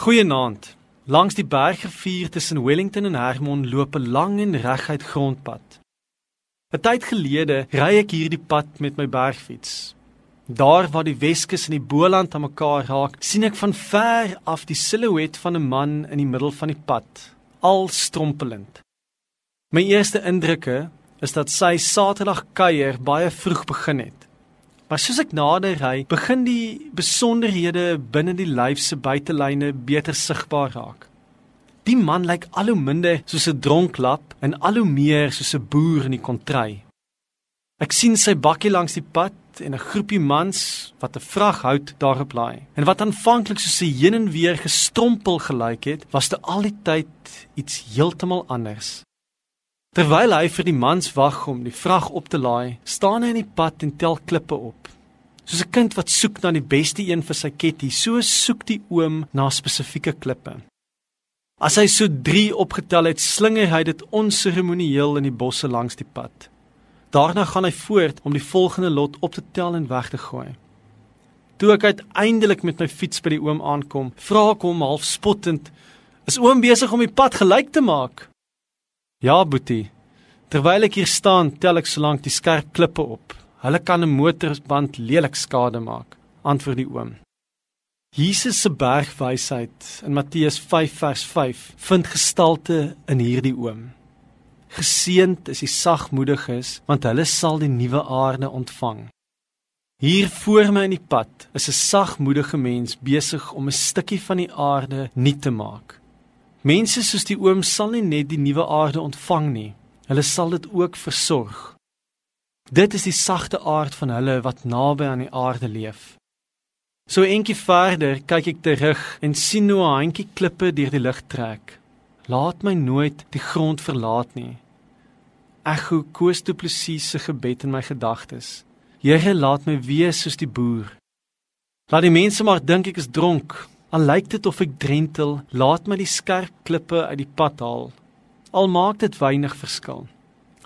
Goeienaand. Langs die bergrivier tussen Wellington en Hermon loop 'n lang en reguit grondpad. 'n Tyd gelede ry ek hierdie pad met my bergfiets. Daar waar die Weskus en die Boland aan mekaar raak, sien ek van ver af die silhouet van 'n man in die middel van die pad, al strompelend. My eerste indrukke is dat sy Saterdag kuier baie vroeg begin het. Maar soos ek nader ry, begin die besonderhede binne die lyf se buitelyne beter sigbaar raak. Die man lyk al hoe minder soos 'n dronklap en al hoe meer soos 'n boer in die kontry. Ek sien sy bakkie langs die pad en 'n groepie mans wat 'n vraghout daarop laai. En wat aanvanklik soos 'n heen en weer gestrompel gelyk het, was te al die tyd iets heeltemal anders. Terwyl hy vir die mans wag om die vrag op te laai, staan hy in die pad en tel klippe op. Soos 'n kind wat soek na die beste een vir sy ketty, so soek die oom na spesifieke klippe. As hy so 3 opgetel het, slinger hy dit onseremonieel in die bosse langs die pad. Daarna gaan hy voort om die volgende lot op te tel en weg te gooi. Toe ek uiteindelik met my fiets by die oom aankom, vra ek hom half spottend: "Is oom besig om die pad gelyk te maak?" Ja, Boetie. Terwyl ek hier staan, tel ek solank die skerp klippe op. Hulle kan 'n motorband lelik skade maak, antwoord die oom. Jesus se bergwysheid in Matteus 5 vers 5 vind gestalte in hierdie oom. Geseend is die sagmoediges, want hulle sal die nuwe aarde ontvang. Hier voor my in die pad is 'n sagmoedige mens besig om 'n stukkie van die aarde nuut te maak. Mense soos die oom sal nie net die nuwe aarde ontvang nie, hulle sal dit ook versorg. Dit is die sagte aard van hulle wat naby aan die aarde leef. So eentjie verder kyk ek terug en sien hoe 'n handjie klippe deur die lug trek. Laat my nooit die grond verlaat nie. Ek gou koes toe presies se gebed in my gedagtes. Here laat my wees soos die boer. Laat die mense maar dink ek is dronk, Al lyk dit of ek drentel, laat my die skerp klippe uit die pad haal. Al maak dit weinig verskil.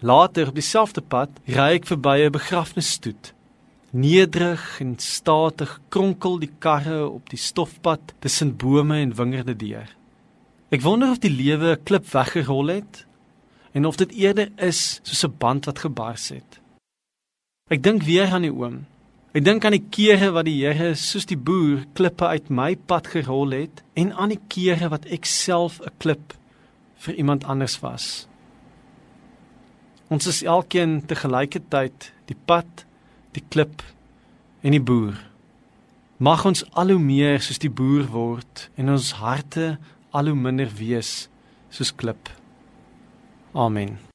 Later op dieselfde pad ry ek verby 'n begrafnisstoet. Nederig en statig kronkel die karre op die stofpad tussen bome en wingerde deur. Ek wonder of die lewe 'n klip weggerol het en of dit eerder is soos 'n band wat gebars het. Ek dink weer aan die oom Ek dink aan die kere wat die Here soos die boer klippe uit my pad gerol het en aan die kere wat ek self 'n klip vir iemand anders was. Ons is elkeen te gelyke tyd die pad, die klip en die boer. Mag ons al hoe meer soos die boer word en ons harte al hoe minder wees soos klip. Amen.